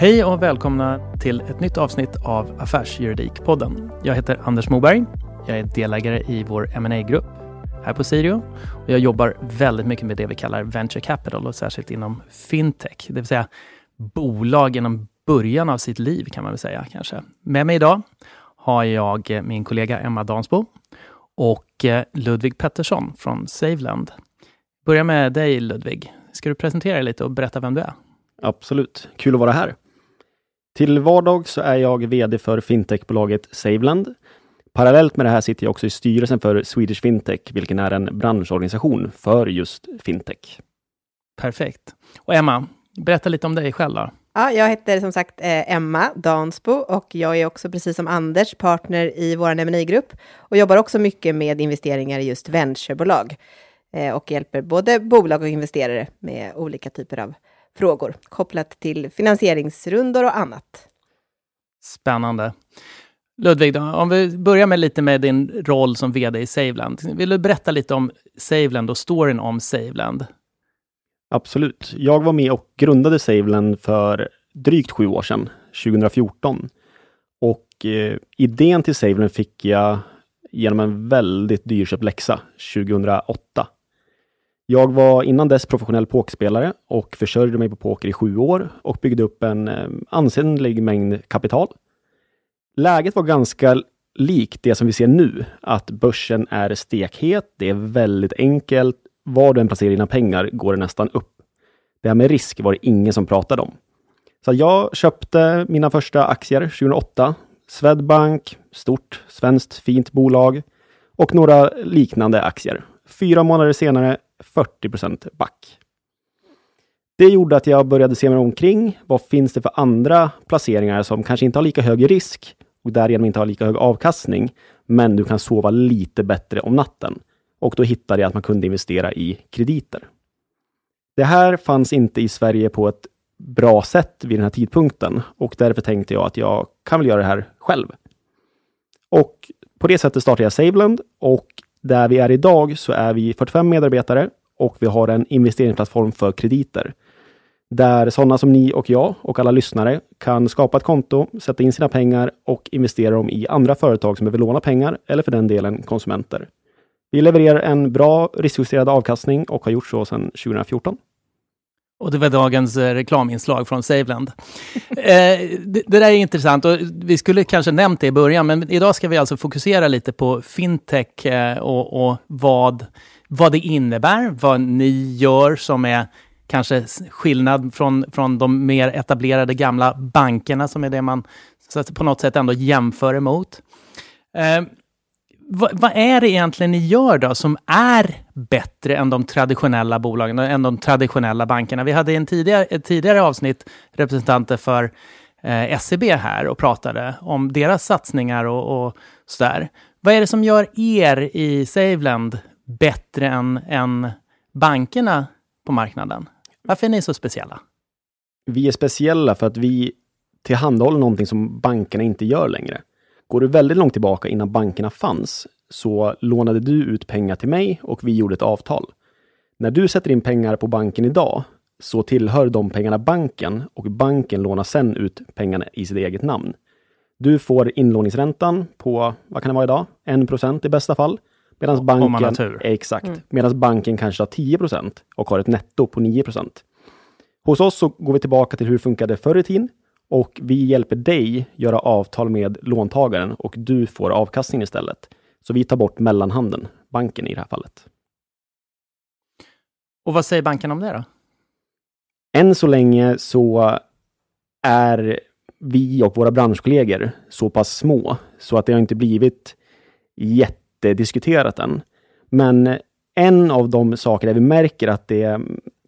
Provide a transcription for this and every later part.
Hej och välkomna till ett nytt avsnitt av Affärsjuridikpodden. Jag heter Anders Moberg. Jag är delägare i vår ma grupp här på Sirio. Och jag jobbar väldigt mycket med det vi kallar venture capital och särskilt inom fintech, det vill säga bolag inom början av sitt liv kan man väl säga kanske. Med mig idag har jag min kollega Emma Dansbo och eh, Ludvig Pettersson från Saveland. Börja med dig Ludvig. Ska du presentera dig lite och berätta vem du är? Absolut. Kul att vara här. Till vardag så är jag VD för fintechbolaget Saveland. Parallellt med det här sitter jag också i styrelsen för Swedish Fintech, vilken är en branschorganisation för just fintech. Perfekt. Och Emma, berätta lite om dig själv då. Ja, jag heter som sagt eh, Emma Dansbo och jag är också precis som Anders partner i vår MNI-grupp och jobbar också mycket med investeringar i just venturebolag eh, och hjälper både bolag och investerare med olika typer av frågor kopplat till finansieringsrundor och annat. Spännande. Ludvig, då, om vi börjar med lite med din roll som VD i Saveland. Vill du berätta lite om Saveland och storyn om Saveland? Absolut. Jag var med och grundade Saveland för drygt sju år sedan, 2014. Och eh, idén till Saveland fick jag genom en väldigt dyrköpt läxa 2008. Jag var innan dess professionell pokerspelare och försörjde mig på poker i sju år och byggde upp en eh, ansenlig mängd kapital. Läget var ganska likt det som vi ser nu, att börsen är stekhet. Det är väldigt enkelt. Var du än placerar dina pengar går det nästan upp. Det här med risk var det ingen som pratade om. Så jag köpte mina första aktier 2008. Swedbank, stort svenskt fint bolag och några liknande aktier. Fyra månader senare 40% back. Det gjorde att jag började se mig omkring. Vad finns det för andra placeringar som kanske inte har lika hög risk och därigenom inte har lika hög avkastning, men du kan sova lite bättre om natten. Och då hittade jag att man kunde investera i krediter. Det här fanns inte i Sverige på ett bra sätt vid den här tidpunkten och därför tänkte jag att jag kan väl göra det här själv. Och på det sättet startade jag Saveland och där vi är idag så är vi 45 medarbetare och vi har en investeringsplattform för krediter. Där sådana som ni och jag och alla lyssnare kan skapa ett konto, sätta in sina pengar och investera dem i andra företag som behöver låna pengar eller för den delen konsumenter. Vi levererar en bra riskjusterad avkastning och har gjort så sedan 2014. Och det var dagens eh, reklaminslag från Saveland. eh, det, det, där är intressant och vi skulle kanske nämnt det i början, men idag ska vi alltså fokusera lite på fintech eh, och, och, vad, vad det innebär, vad ni gör som är kanske skillnad från, från de mer etablerade gamla bankerna som är det man så på något sätt ändå jämför emot. Eh, vad, vad, är det egentligen ni gör då som är bättre än de traditionella bolagen, än de traditionella bankerna? Vi hade i en tidigare, ett tidigare avsnitt representanter för eh, SEB här och pratade om deras satsningar och, och sådär. Vad är det som gör er i Saveland bättre än, än bankerna på marknaden? Varför är ni så speciella? Vi är speciella för att vi tillhandahåller någonting som bankerna inte gör längre. Går du väldigt långt tillbaka innan bankerna fanns, så lånade du ut pengar till mig och vi gjorde ett avtal. När du sätter in pengar på banken idag, så tillhör de pengarna banken och banken lånar sedan ut pengarna i sitt eget namn. Du får inlåningsräntan på, vad kan det vara idag? 1% i bästa fall. Medan banken. Exakt. Mm. Medan banken kanske har 10% och har ett netto på 9% Hos oss så går vi tillbaka till hur det funkade förr i tiden och vi hjälper dig göra avtal med låntagaren och du får avkastning istället. Så vi tar bort mellanhanden, banken i det här fallet. Och vad säger banken om det då? Än så länge så är vi och våra branschkollegor så pass små så att det har inte blivit jättediskuterat än. Men en av de saker där vi märker att det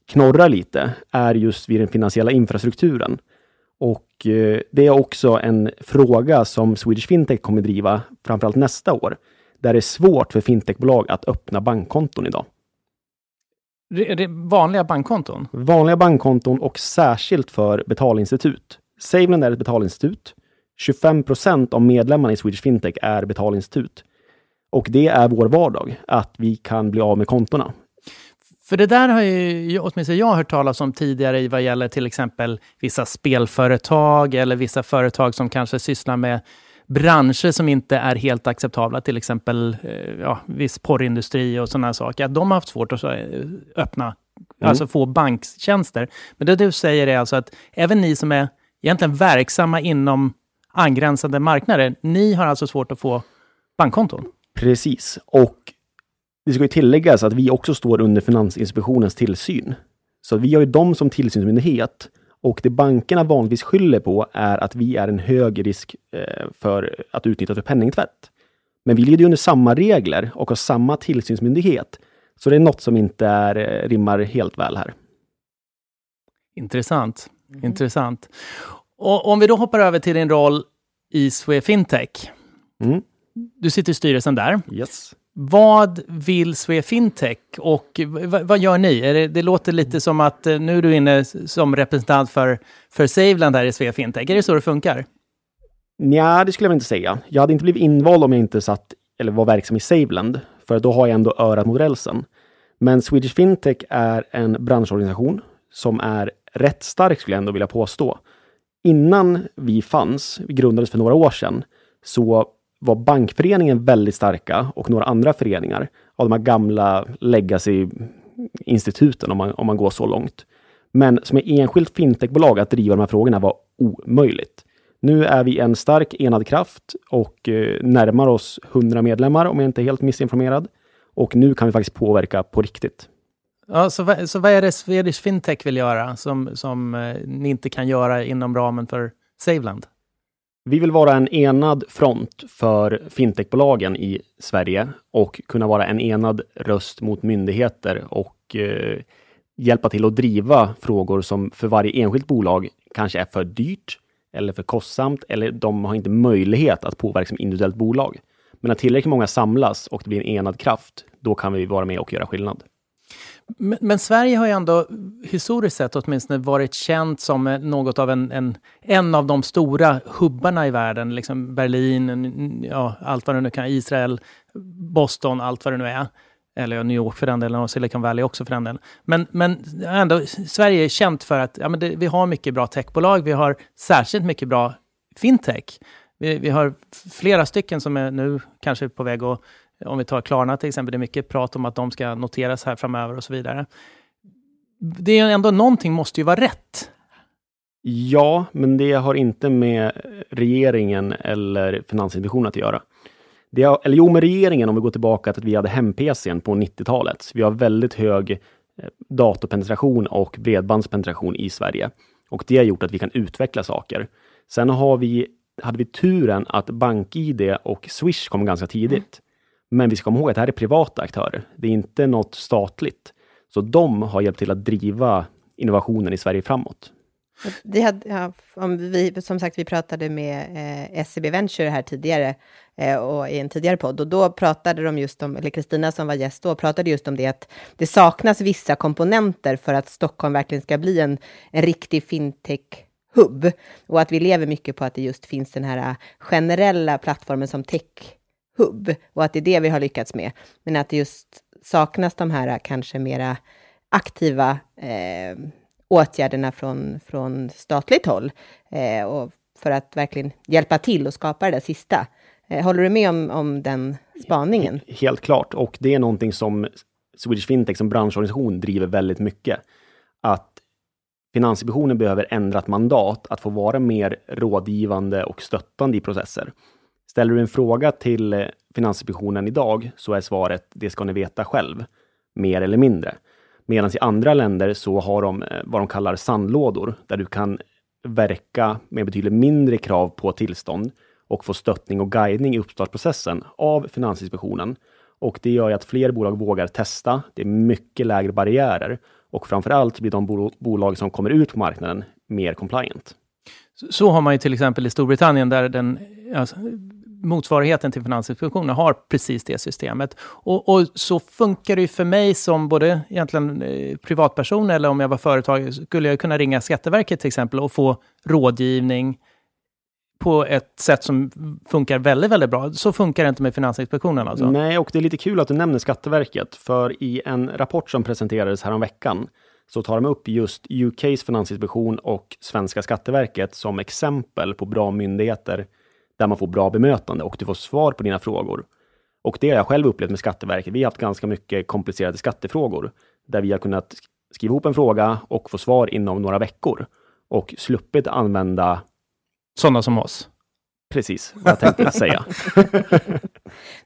knorrar lite är just vid den finansiella infrastrukturen. Och eh, det är också en fråga som Swedish Fintech kommer driva framförallt nästa år, där det är svårt för fintechbolag att öppna bankkonton idag. Är det vanliga bankkonton? Vanliga bankkonton och särskilt för betalinstitut. Saveland är ett betalinstitut. 25 procent av medlemmarna i Swedish Fintech är betalinstitut. Och det är vår vardag, att vi kan bli av med kontona. För det där har ju åtminstone jag hört talas om tidigare i vad gäller till exempel vissa spelföretag eller vissa företag som kanske sysslar med branscher som inte är helt acceptabla, till exempel eh, ja, viss porrindustri och sådana saker, att de har haft svårt att öppna, mm. alltså få banktjänster. Men det du säger är alltså att även ni som är egentligen verksamma inom angränsande marknader, ni har alltså svårt att få bankkonton? Precis, och det ska ju tilläggas att vi också står under Finansinspektionens tillsyn. Så vi har ju dem som tillsynsmyndighet och det bankerna vanligtvis skyller på är att vi är en hög risk eh, för att utnyttjas för penningtvätt. Men vi lyder under samma regler och har samma tillsynsmyndighet. Så det är något som inte är, eh, rimmar helt väl här. Intressant. Mm. Intressant. Och om vi då hoppar över till din roll i Swe Fintech. Mm. Du sitter i styrelsen där. Yes. Vad vill SweFintech och vad gör ni? Det, det, låter lite som att eh, nu är du inne som representant för, för Saveland här i SweFintech. Är det så det funkar? Nej, det skulle jag inte säga. Jag hade inte blivit invald om jag inte satt eller var verksam i Saveland, för då har jag ändå örat mot rälsen. Men Swedish Fintech är en branschorganisation som är rätt stark, skulle jag ändå vilja påstå. Innan vi fanns, vi grundades för några år sedan, så var Bankföreningen väldigt starka och några andra föreningar av de här gamla legacy-instituten, om man, om man går så långt. Men som ett enskilt fintechbolag att driva de här frågorna var omöjligt. Nu är vi en stark enad kraft och eh, närmar oss 100 medlemmar om jag inte är helt missinformerad. Och nu kan vi faktiskt påverka på riktigt. Ja, så, vad, så vad är det Swedish Fintech vill göra som, som eh, ni inte kan göra inom ramen för Saveland? Vi vill vara en enad front för fintechbolagen i Sverige och kunna vara en enad röst mot myndigheter och eh, hjälpa till att driva frågor som för varje enskilt bolag kanske är för dyrt eller för kostsamt eller de har inte möjlighet att påverka som individuellt bolag. Men när tillräckligt många samlas och det blir en enad kraft, då kan vi vara med och göra skillnad. Men, men, Sverige har ju ändå historiskt sett åtminstone varit känt som eh, något av en, en, en av de stora hubbarna i världen. Liksom Berlin, ja, allt vad det nu kan, Israel, Boston, allt vad det nu är. Eller New York för den delen och Silicon Valley också för den delen. Men, men ändå, Sverige är känt för att ja, men det, vi har mycket bra techbolag. Vi har särskilt mycket bra fintech. Vi, vi har flera stycken som är nu kanske på väg att om vi tar Klarna till exempel, det är mycket prat om att de ska noteras här framöver och så vidare. Det är ändå någonting måste ju vara rätt. Ja, men det har inte med regeringen eller Finansinspektionen att göra. Det har, eller jo, med regeringen om vi går tillbaka till att vi hade hem-PCn på 90-talet. Vi har väldigt hög eh, datorpenetration och bredbandspenetration i Sverige. Och det har gjort att vi kan utveckla saker. Sen har vi, hade vi turen att BankID och Swish kom ganska tidigt. Mm. Men vi ska komma ihåg att det här är privata aktörer. Det är inte något statligt. Så de har hjälpt till att driva innovationen i Sverige framåt. Det hade, ja, om vi, som sagt, vi pratade med eh, SEB Venture här tidigare eh, och i en tidigare podd och då pratade de just om, eller Kristina som var gäst då, pratade just om det att det saknas vissa komponenter för att Stockholm verkligen ska bli en, en riktig fintech-hubb och att vi lever mycket på att det just finns den här eh, generella plattformen som tech hubb och att det är det vi har lyckats med. Men att det just saknas de här kanske mera aktiva eh, åtgärderna från, från statligt håll eh, och för att verkligen hjälpa till och skapa det där sista. Eh, håller du med om, om den spaningen? Helt klart, och det är någonting som Swedish Fintech som branschorganisation driver väldigt mycket. Att Finansinspektionen behöver ändrat mandat att få vara mer rådgivande och stöttande i processer. Ställer du en fråga till eh, Finansinspektionen idag så är svaret det ska ni veta själv, mer eller mindre. Medan i andra länder så har de eh, vad de kallar sandlådor där du kan verka med betydligt mindre krav på tillstånd och få stöttning och guidning i uppstartsprocessen av Finansinspektionen. Och det gör ju att fler bolag vågar testa. Det är mycket lägre barriärer och framför allt blir de bolag som kommer ut på marknaden mer compliant. Så har man ju till exempel i Storbritannien där den alltså, motsvarigheten till Finansinspektionen har precis det systemet. Och, och, så funkar det ju för mig som både egentligen eh, privatperson eller om jag var företag, skulle jag kunna ringa Skatteverket till exempel och få rådgivning på ett sätt som funkar väldigt, väldigt bra. Så funkar det inte med Finansinspektionen alltså? Nej, och det är lite kul att du nämner Skatteverket, för i en rapport som presenterades häromveckan så tar de upp just UKs finansinspektion och svenska Skatteverket som exempel på bra myndigheter där man får bra bemötande och du får svar på dina frågor. Och det har jag själv upplevt med Skatteverket. Vi har haft ganska mycket komplicerade skattefrågor där vi har kunnat skriva ihop en fråga och få svar inom några veckor och sluppit använda sådana som oss. Precis, vad jag tänkte säga.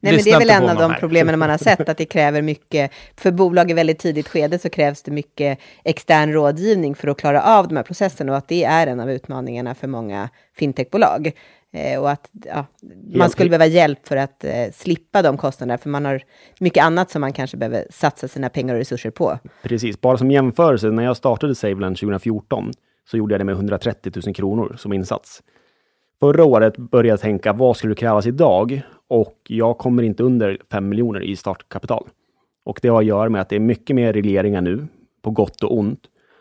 Nej, men det är väl en av de problemen man har sett, att det kräver mycket, för bolag i väldigt tidigt skede så krävs det mycket extern rådgivning för att klara av de här processerna och att det är en av utmaningarna för många fintechbolag. Eh, och att ja, man skulle behöva hjälp för att eh, slippa de kostnaderna, för man har mycket annat som man kanske behöver satsa sina pengar och resurser på. Precis, bara som jämförelse, när jag startade Saveland 2014 så gjorde jag det med 130 000 kronor som insats. Förra året började jag tänka, vad skulle krävas idag? Och jag kommer inte under 5 miljoner i startkapital. Och det har att göra med att det är mycket mer regleringar nu, på gott och ont.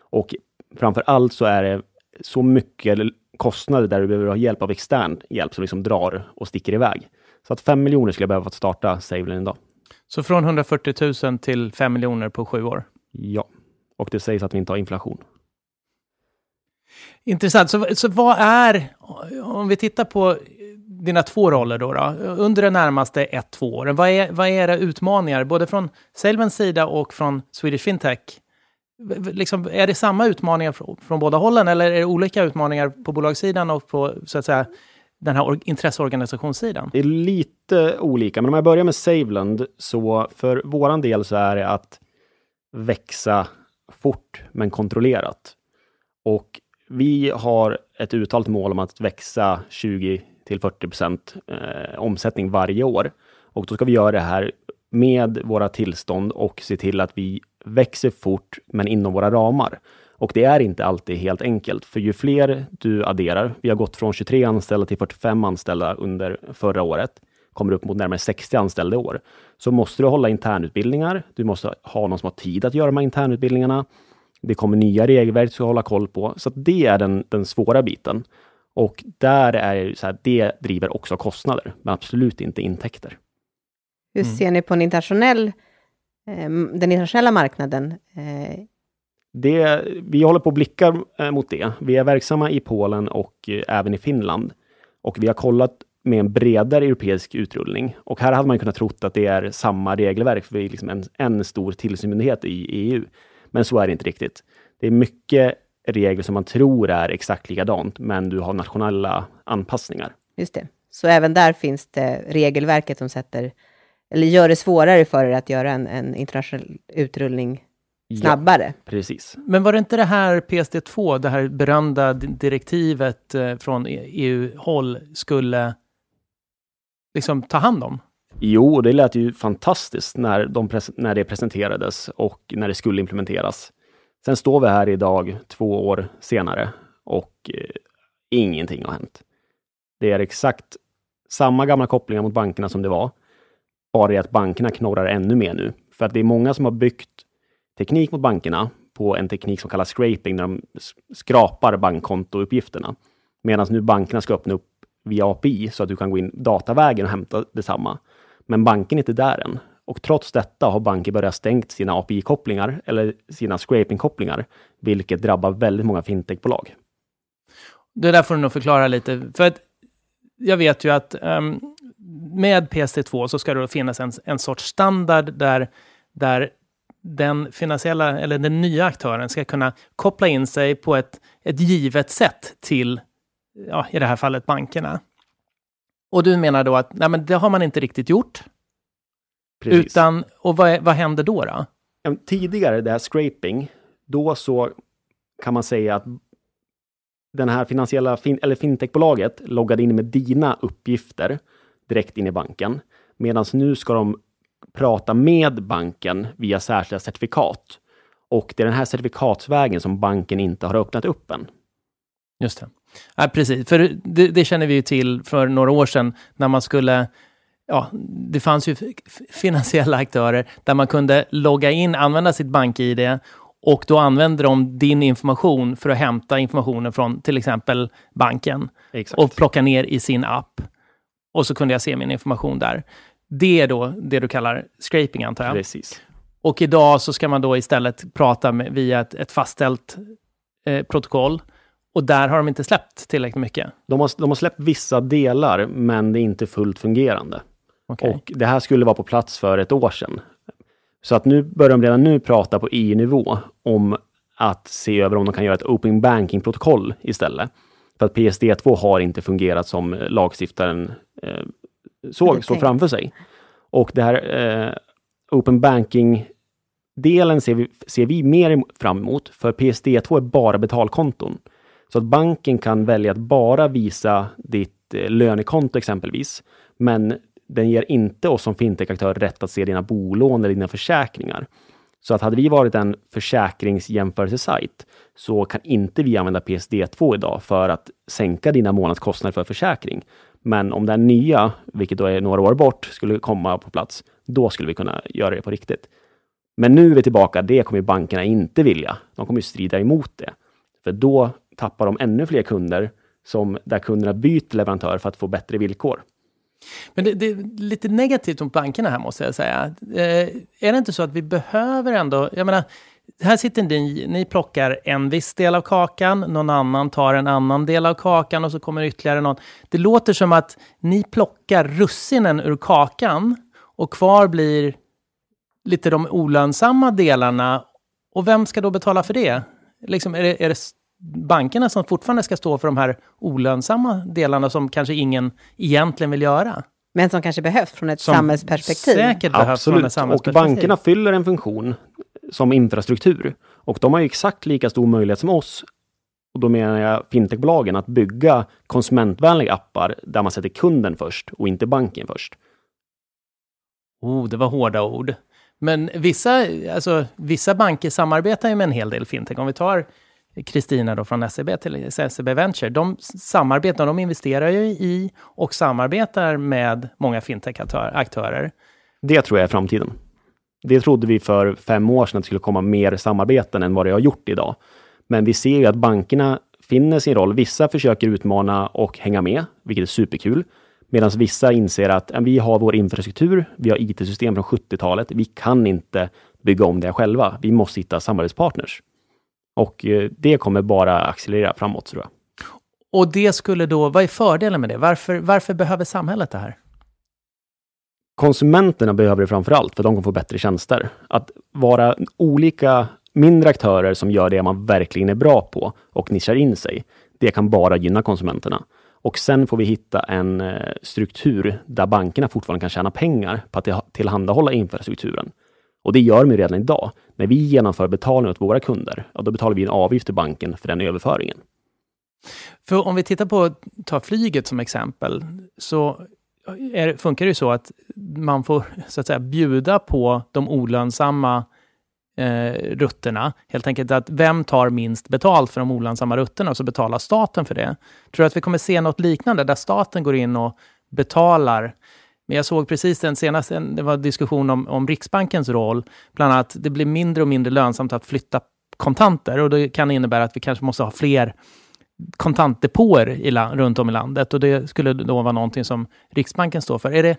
Och framför allt så är det så mycket kostnader där du behöver ha hjälp av extern hjälp som liksom drar och sticker iväg. Så att 5 miljoner skulle jag behöva för att starta Saveland idag. Så från 140 000 till 5 miljoner på sju år? Ja, och det sägs att vi inte har inflation. Intressant. Så, så vad är, om vi tittar på dina två roller då, då under de närmaste ett, två åren, vad är, vad är era utmaningar, både från Salmans sida och från Swedish Fintech? Liksom, är det samma utmaningar från, från båda hållen, eller är det olika utmaningar på bolagssidan och på, så att säga, den här intresseorganisationssidan? Det är lite olika, men om jag börjar med Saveland, så för våran del så är det att växa fort men kontrollerat. Och vi har ett uttalat mål om att växa 20 till 40 procent eh, omsättning varje år. Och då ska vi göra det här med våra tillstånd och se till att vi växer fort, men inom våra ramar. Och det är inte alltid helt enkelt, för ju fler du adderar, vi har gått från 23 anställda till 45 anställda under förra året, kommer upp mot närmare 60 anställda i år, så måste du hålla internutbildningar. Du måste ha någon som har tid att göra de här internutbildningarna. Det kommer nya regelverk som hålla koll på, så det är den, den svåra biten. Och där är så här, det driver också kostnader, men absolut inte intäkter. Hur mm. ser ni på en internationell, den internationella marknaden? Eh? Det, vi håller på att blicka eh, mot det. Vi är verksamma i Polen och eh, även i Finland. Och vi har kollat med en bredare europeisk utrullning. Och här hade man kunnat tro att det är samma regelverk, för vi är liksom en, en stor tillsynsmyndighet i EU. Men så är det inte riktigt. Det är mycket regler som man tror är exakt likadant, men du har nationella anpassningar. Just det. Så även där finns det regelverket som sätter, eller gör det svårare för er att göra en, en internationell utrullning snabbare. Ja, precis. Men var det inte det här PSD2, det här berömda direktivet eh, från EU-håll skulle liksom ta hand om? Jo, det lät ju fantastiskt när, de när det presenterades och när det skulle implementeras. Sen står vi här idag, två år senare, och eh, ingenting har hänt. Det är exakt samma gamla kopplingar mot bankerna som det var, bara det att bankerna knorrar ännu mer nu. För att det är många som har byggt teknik mot bankerna på en teknik som kallas scraping, när de skrapar bankkontouppgifterna. Medan nu bankerna ska öppna upp via API så att du kan gå in datavägen och hämta detsamma. Men banken är inte där än. Och trots detta har banker börjat stängt sina API-kopplingar eller sina scraping-kopplingar, vilket drabbar väldigt många fintechbolag. Det där får du nog förklara lite, för att jag vet ju att um, med PSD2 så ska det finnas en, en sorts standard där, där den finansiella, eller den nya aktören ska kunna koppla in sig på ett, ett givet sätt till, ja, i det här fallet bankerna. Och du menar då att nej, men det har man inte riktigt gjort. Precis. Utan, och vad, vad händer då, då? Tidigare, det här scraping, då så kan man säga att den här finansiella, fin eller fintechbolaget loggade in med dina uppgifter direkt in i banken. Medan nu ska de prata med banken via särskilda certifikat. Och det är den här certifikatsvägen som banken inte har öppnat upp än. Just det. Ja, precis, för det, det känner vi ju till för några år sedan när man skulle ja, det fanns ju finansiella aktörer där man kunde logga in, använda sitt bank-id Och då använder de din information för att hämta informationen från till exempel banken Exakt. och plocka ner i sin app. Och så kunde jag se min information där. Det är då det du kallar scraping antar jag. Precis. Och idag så ska man då istället prata med, via ett, ett fastställt eh, protokoll. Och där har de inte släppt tillräckligt mycket. De har, de har släppt vissa delar, men det är inte fullt fungerande. Okej. Och det här skulle vara på plats för ett år sedan. Så att nu börjar de redan nu prata på EU-nivå om att se över om de kan göra ett Open Banking-protokoll istället. För att PSD2 har inte fungerat som lagstiftaren eh, såg, tänkt. framför sig. Och det här eh, Open Banking-delen ser vi, ser vi mer fram emot, för PSD2 är bara betalkonton. Så att banken kan välja att bara visa ditt eh, lönekonto exempelvis, men den ger inte oss som fintech-aktör rätt att se dina bolån eller dina försäkringar. Så att hade vi varit en försäkringsjämförelsesajt så kan inte vi använda PSD2 idag för att sänka dina månadskostnader för försäkring. Men om den nya, vilket då är några år bort, skulle komma på plats, då skulle vi kunna göra det på riktigt. Men nu är vi tillbaka, det kommer bankerna inte vilja. De kommer ju strida emot det. För då tappar de ännu fler kunder som där kunderna byter leverantör för att få bättre villkor. Men det, det är lite negativt mot bankerna här måste jag säga. Eh, är det inte så att vi behöver ändå, jag menar, här sitter ni, ni plockar en viss del av kakan, någon annan tar en annan del av kakan och så kommer ytterligare någon. Det låter som att ni plockar russinen ur kakan och kvar blir lite de olönsamma delarna. Och vem ska då betala för det? Liksom, är, det är det bankerna som fortfarande ska stå för de här olönsamma delarna som kanske ingen egentligen vill göra? Men som kanske behövs från ett Som samhällsperspektiv. Säkert behövs från ett Absolut, och samhällsperspektiv. bankerna fyller en funktion som infrastruktur. Och de har ju exakt lika stor möjlighet som oss, och då menar jag fintechbolagen, att bygga konsumentvänliga appar där man sätter kunden först och inte banken först. Oh, det var hårda ord. Men vissa, alltså, vissa banker samarbetar ju med en hel del fintech. Om vi tar Kristina då från SEB till SEB Venture. De samarbetar, de investerar ju i och samarbetar med många fintech-aktörer. Det tror jag är framtiden. Det trodde vi för fem år sedan att det skulle komma mer samarbeten än vad det har gjort idag. Men vi ser ju att bankerna finner sin roll. Vissa försöker utmana och hänga med, vilket är superkul. Medan vissa inser att vi har vår infrastruktur, vi har IT-system från 70-talet. Vi kan inte bygga om det själva. Vi måste hitta samarbetspartners. Och eh, det kommer bara accelerera framåt, tror jag. Och det skulle då, vad är fördelen med det? Varför, varför behöver samhället det här? konsumenterna behöver det framför allt, för de kommer få bättre tjänster. Att vara olika mindre aktörer som gör det man verkligen är bra på och nischar in sig, det kan bara gynna konsumenterna. Och sen får vi hitta en eh, struktur där bankerna fortfarande kan tjäna pengar på att till- tillhandahålla infrastrukturen. Och det gör de ju redan idag. När vi genomför betalning åt våra kunder, ja, då betalar vi en avgift till banken för den överföringen. För om vi tittar på, ta flyget som exempel, så är, funkar det ju så att man får så att säga bjuda på de olönsamma eh, rutterna. Helt enkelt att vem tar minst betalt för de olönsamma rutterna och så betalar staten för det. Tror du att vi kommer se något liknande där staten går in och betalar men jag såg precis den senaste, det var diskussion om, om Riksbankens roll, bland annat det blir mindre och mindre lönsamt att flytta kontanter och det kan innebära att vi kanske måste ha fler kontantdepåer i la- runt om i landet och det skulle då vara någonting som Riksbanken står för. Är det,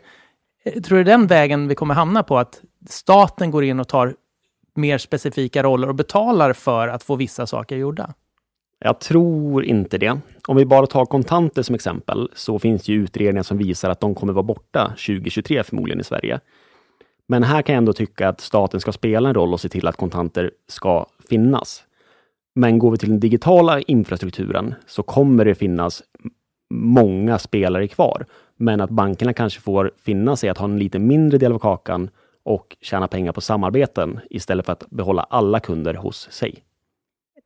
tror du den vägen vi kommer hamna på, att staten går in och tar mer specifika roller och betalar för att få vissa saker gjorda? Jag tror inte det. Om vi bara tar kontanter som exempel, så finns det ju utredningar som visar att de kommer vara borta 2023 förmodligen i Sverige. Men här kan jag ändå tycka att staten ska spela en roll och se till att kontanter ska finnas. Men går vi till den digitala infrastrukturen så kommer det finnas många spelare kvar. Men att bankerna kanske får finna sig att ha en lite mindre del av kakan och tjäna pengar på samarbeten istället för att behålla alla kunder hos sig.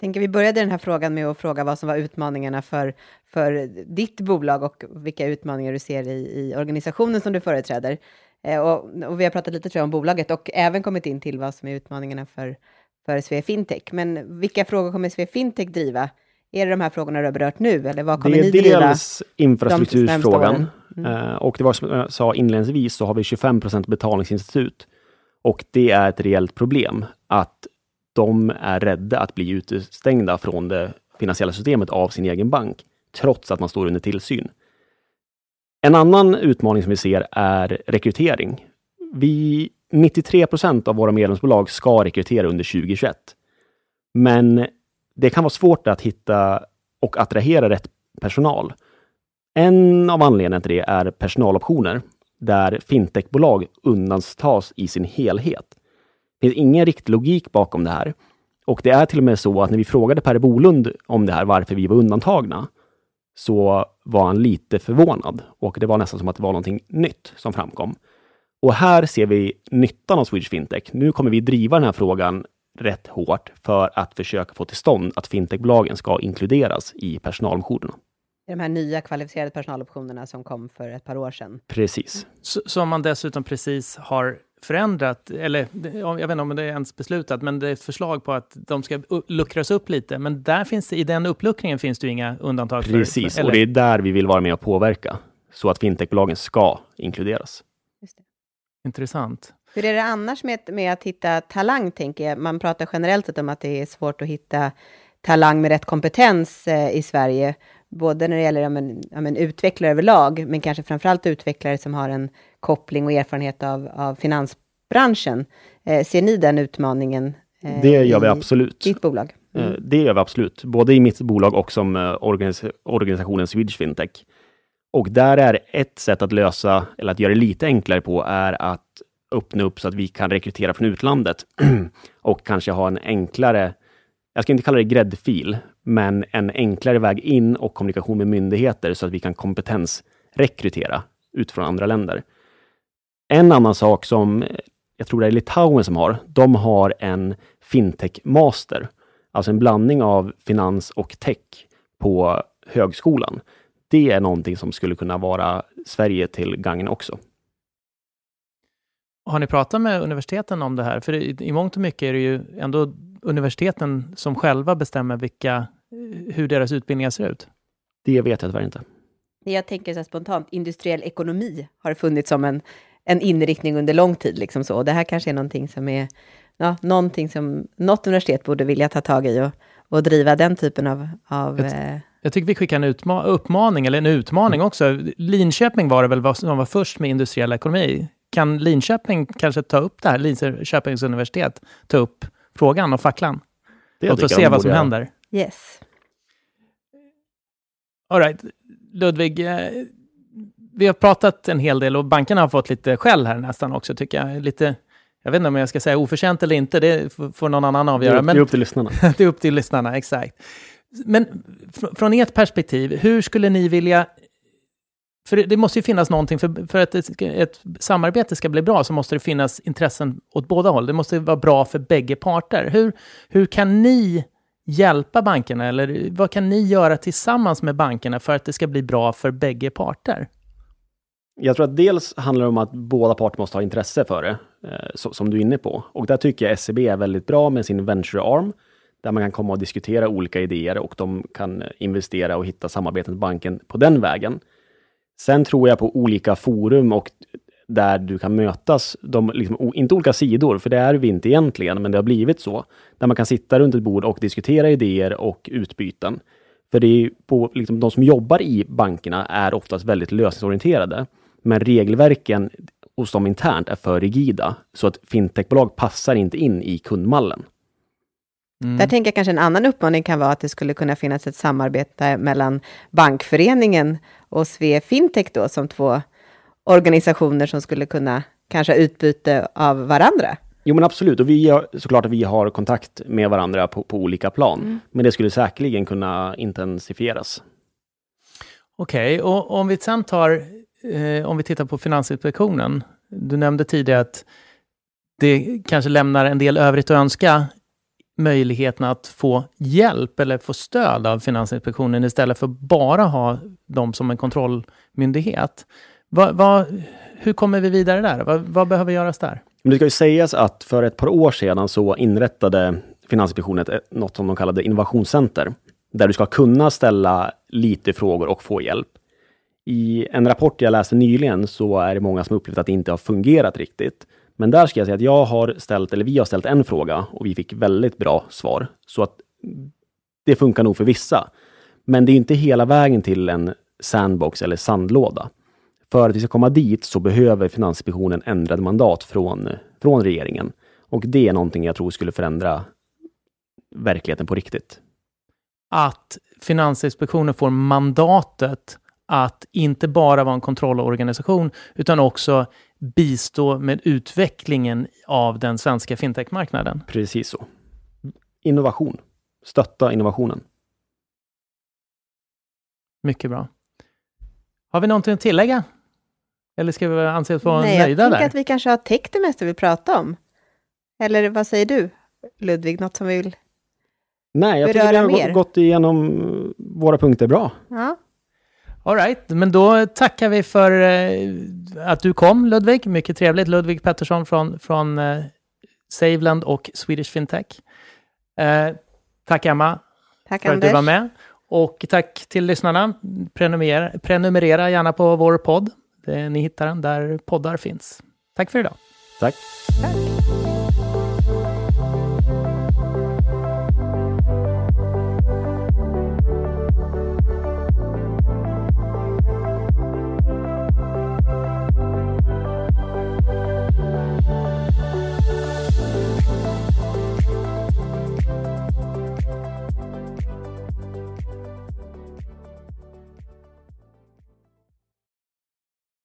Tänker vi började den här frågan med att fråga vad som var utmaningarna för, för ditt bolag och vilka utmaningar du ser i, i organisationen som du företräder. Eh, och, och vi har pratat lite tror jag, om bolaget och även kommit in till vad som är utmaningarna för, för Svea Fintech. Men vilka frågor kommer Svea Fintech driva? Är det de här frågorna du har berört nu eller vad kommer det ni är driva? dels infrastrukturfrågan. närmsta Eh, och det var som jag sa inledningsvis så har vi 25% betalningsinstitut. Och det är ett reellt problem att de är rädda att bli utestängda från det finansiella systemet av sin egen bank, trots att man står under tillsyn. En annan utmaning som vi ser är rekrytering. Vi, 93 procent av våra medlemsbolag ska rekrytera under 2021. Men det kan vara svårt att hitta och attrahera rätt personal. En av anledningarna till det är personaloptioner, där fintechbolag undantas i sin helhet. Det finns ingen riktig logik bakom det här. Och det är till och med så att när vi frågade Per Bolund om det här, varför vi var undantagna, så var han lite förvånad och det var nästan som att det var någonting nytt som framkom. Och här ser vi nyttan av Swedish Fintech. Nu kommer vi driva den här frågan rätt hårt för att försöka få till stånd att fintechbolagen ska inkluderas i personaloptionerna. De här nya kvalificerade personaloptionerna som kom för ett par år sedan. Precis. Som man dessutom precis har förändrat, eller jag vet inte om det är ens beslutat, men det är ett förslag på att de ska luckras upp lite. Men där finns i den uppluckringen finns det ju inga undantag. Precis, för, och det är där vi vill vara med och påverka, så att fintechbolagen ska inkluderas. Intressant. Hur är det annars med, med att hitta talang, tänker jag? Man pratar generellt sett om att det är svårt att hitta talang med rätt kompetens eh, i Sverige, både när det gäller ja, men, ja, men, utvecklare överlag, men kanske framförallt utvecklare som har en koppling och erfarenhet av, av finansbranschen. Eh, ser ni den utmaningen? Eh, det gör vi absolut. Ditt bolag? Eh, mm. Det gör vi absolut, både i mitt bolag och som eh, organis organisationen Swedish Fintech. Och där är ett sätt att lösa, eller att göra det lite enklare på, är att öppna upp så att vi kan rekrytera från utlandet och kanske ha en enklare, jag ska inte kalla det gräddfil, men en enklare väg in och kommunikation med myndigheter så att vi kan kompetensrekrytera utifrån andra länder. En annan sak som jag tror det är Litauen som har, de har en fintech master, alltså en blandning av finans och tech på högskolan. Det är någonting som skulle kunna vara Sverige till gagn också. Har ni pratat med universiteten om det här? För i mångt och mycket är det ju ändå universiteten som själva bestämmer vilka, hur deras utbildningar ser ut. Det vet jag tyvärr inte. Jag tänker så spontant, industriell ekonomi har funnits som en, en inriktning under lång tid. Liksom så. Det här kanske är någonting som är ja, någonting som något universitet borde vilja ta tag i och, och driva den typen av... av jag, eh... jag tycker vi skickar en utma uppmaning, eller en utmaning också. Linköping var det väl som var först med industriell ekonomi. Kan Linköping kanske ta upp det här, Linköpings universitet, ta upp frågan och facklan? Låt oss se vad som händer. Yes. All right. Ludvig, eh, vi har pratat en hel del och bankerna har fått lite skäll här nästan också, tycker jag. Lite, jag vet inte om jag ska säga oförtjänt eller inte, det får någon annan avgöra. Det är upp till lyssnarna. det är upp till lyssnarna, exakt. Men från ert perspektiv, hur skulle ni vilja... För det, måste ju finnas någonting, för, för att ett, ett, samarbete ska bli bra så måste det finnas intressen åt båda håll. Det måste vara bra för bägge parter. Hur, hur kan ni hjälpa bankerna? Eller vad kan ni göra tillsammans med bankerna för att det ska bli bra för bägge parter? Jag tror att dels handlar det om att båda parter måste ha intresse för det, eh, som du är inne på. Och där tycker jag SEB är väldigt bra med sin Venture Arm, där man kan komma och diskutera olika idéer och de kan eh, investera och hitta samarbeten med banken på den vägen. Sen tror jag på olika forum och där du kan mötas, de, liksom, inte olika sidor, för det är vi inte egentligen, men det har blivit så, där man kan sitta runt ett bord och diskutera idéer och utbyten. För det är på, liksom, de som jobbar i bankerna är oftast väldigt lösningsorienterade, men regelverken hos dem internt är för rigida, så att fintechbolag passar inte in i kundmallen. Mm. Där tänker jag kanske en annan uppmaning kan vara att det skulle kunna finnas ett samarbete mellan Bankföreningen och Sve Fintech då, som två organisationer som skulle kunna kanske utbyte av varandra. Jo men absolut, och vi har, såklart att vi har kontakt med varandra på, på olika plan. Mm. Men det skulle säkerligen kunna intensifieras. Okej, okay, och om vi sen tar, eh, om vi tittar på Finansinspektionen. Du nämnde tidigare att det kanske lämnar en del övrigt att önska möjligheten att få hjälp eller få stöd av Finansinspektionen istället för bara ha dem som en kontrollmyndighet. Va, va, hur kommer vi vidare där? Va, vad behöver göras där? Men det ska ju sägas att för ett par år sedan så inrättade Finansinspektionen något som de kallade innovationscenter, där du ska kunna ställa lite frågor och få hjälp. I en rapport jag läste nyligen så är det många som upplevt att det inte har fungerat riktigt. Men där ska jag säga att jag har ställt, eller vi har ställt en fråga och vi fick väldigt bra svar. Så att det funkar nog för vissa. Men det är inte hela vägen till en sandbox eller sandlåda. För att vi ska komma dit så behöver Finansinspektionen ändrade mandat från, från regeringen. Och det är någonting jag tror skulle förändra verkligheten på riktigt. Att Finansinspektionen får mandatet att inte bara vara en kontrollorganisation, utan också bistå med utvecklingen av den svenska fintechmarknaden. Precis så. Innovation. Stötta innovationen. Mycket bra. Har vi någonting att tillägga? Eller ska vi anses vara Nej, nöjda jag där? tänker att vi kanske har täckt det mesta vi pratar om. Eller vad säger du, Ludvig? Något som vi vill... Nej, jag tycker vi har mer. gått igenom våra punkter bra. Ja, All right, men då tackar vi för eh, att du kom Ludvig. Mycket trevligt. Ludvig Pettersson från, från eh, Saveland och Swedish Fintech. Eh, tack Emma tack för att Anders. du var med. Och tack till lyssnarna. Prenumerera, prenumerera gärna på vår podd. Ni hittar den där poddar finns. Tack för idag. Tack. Tack.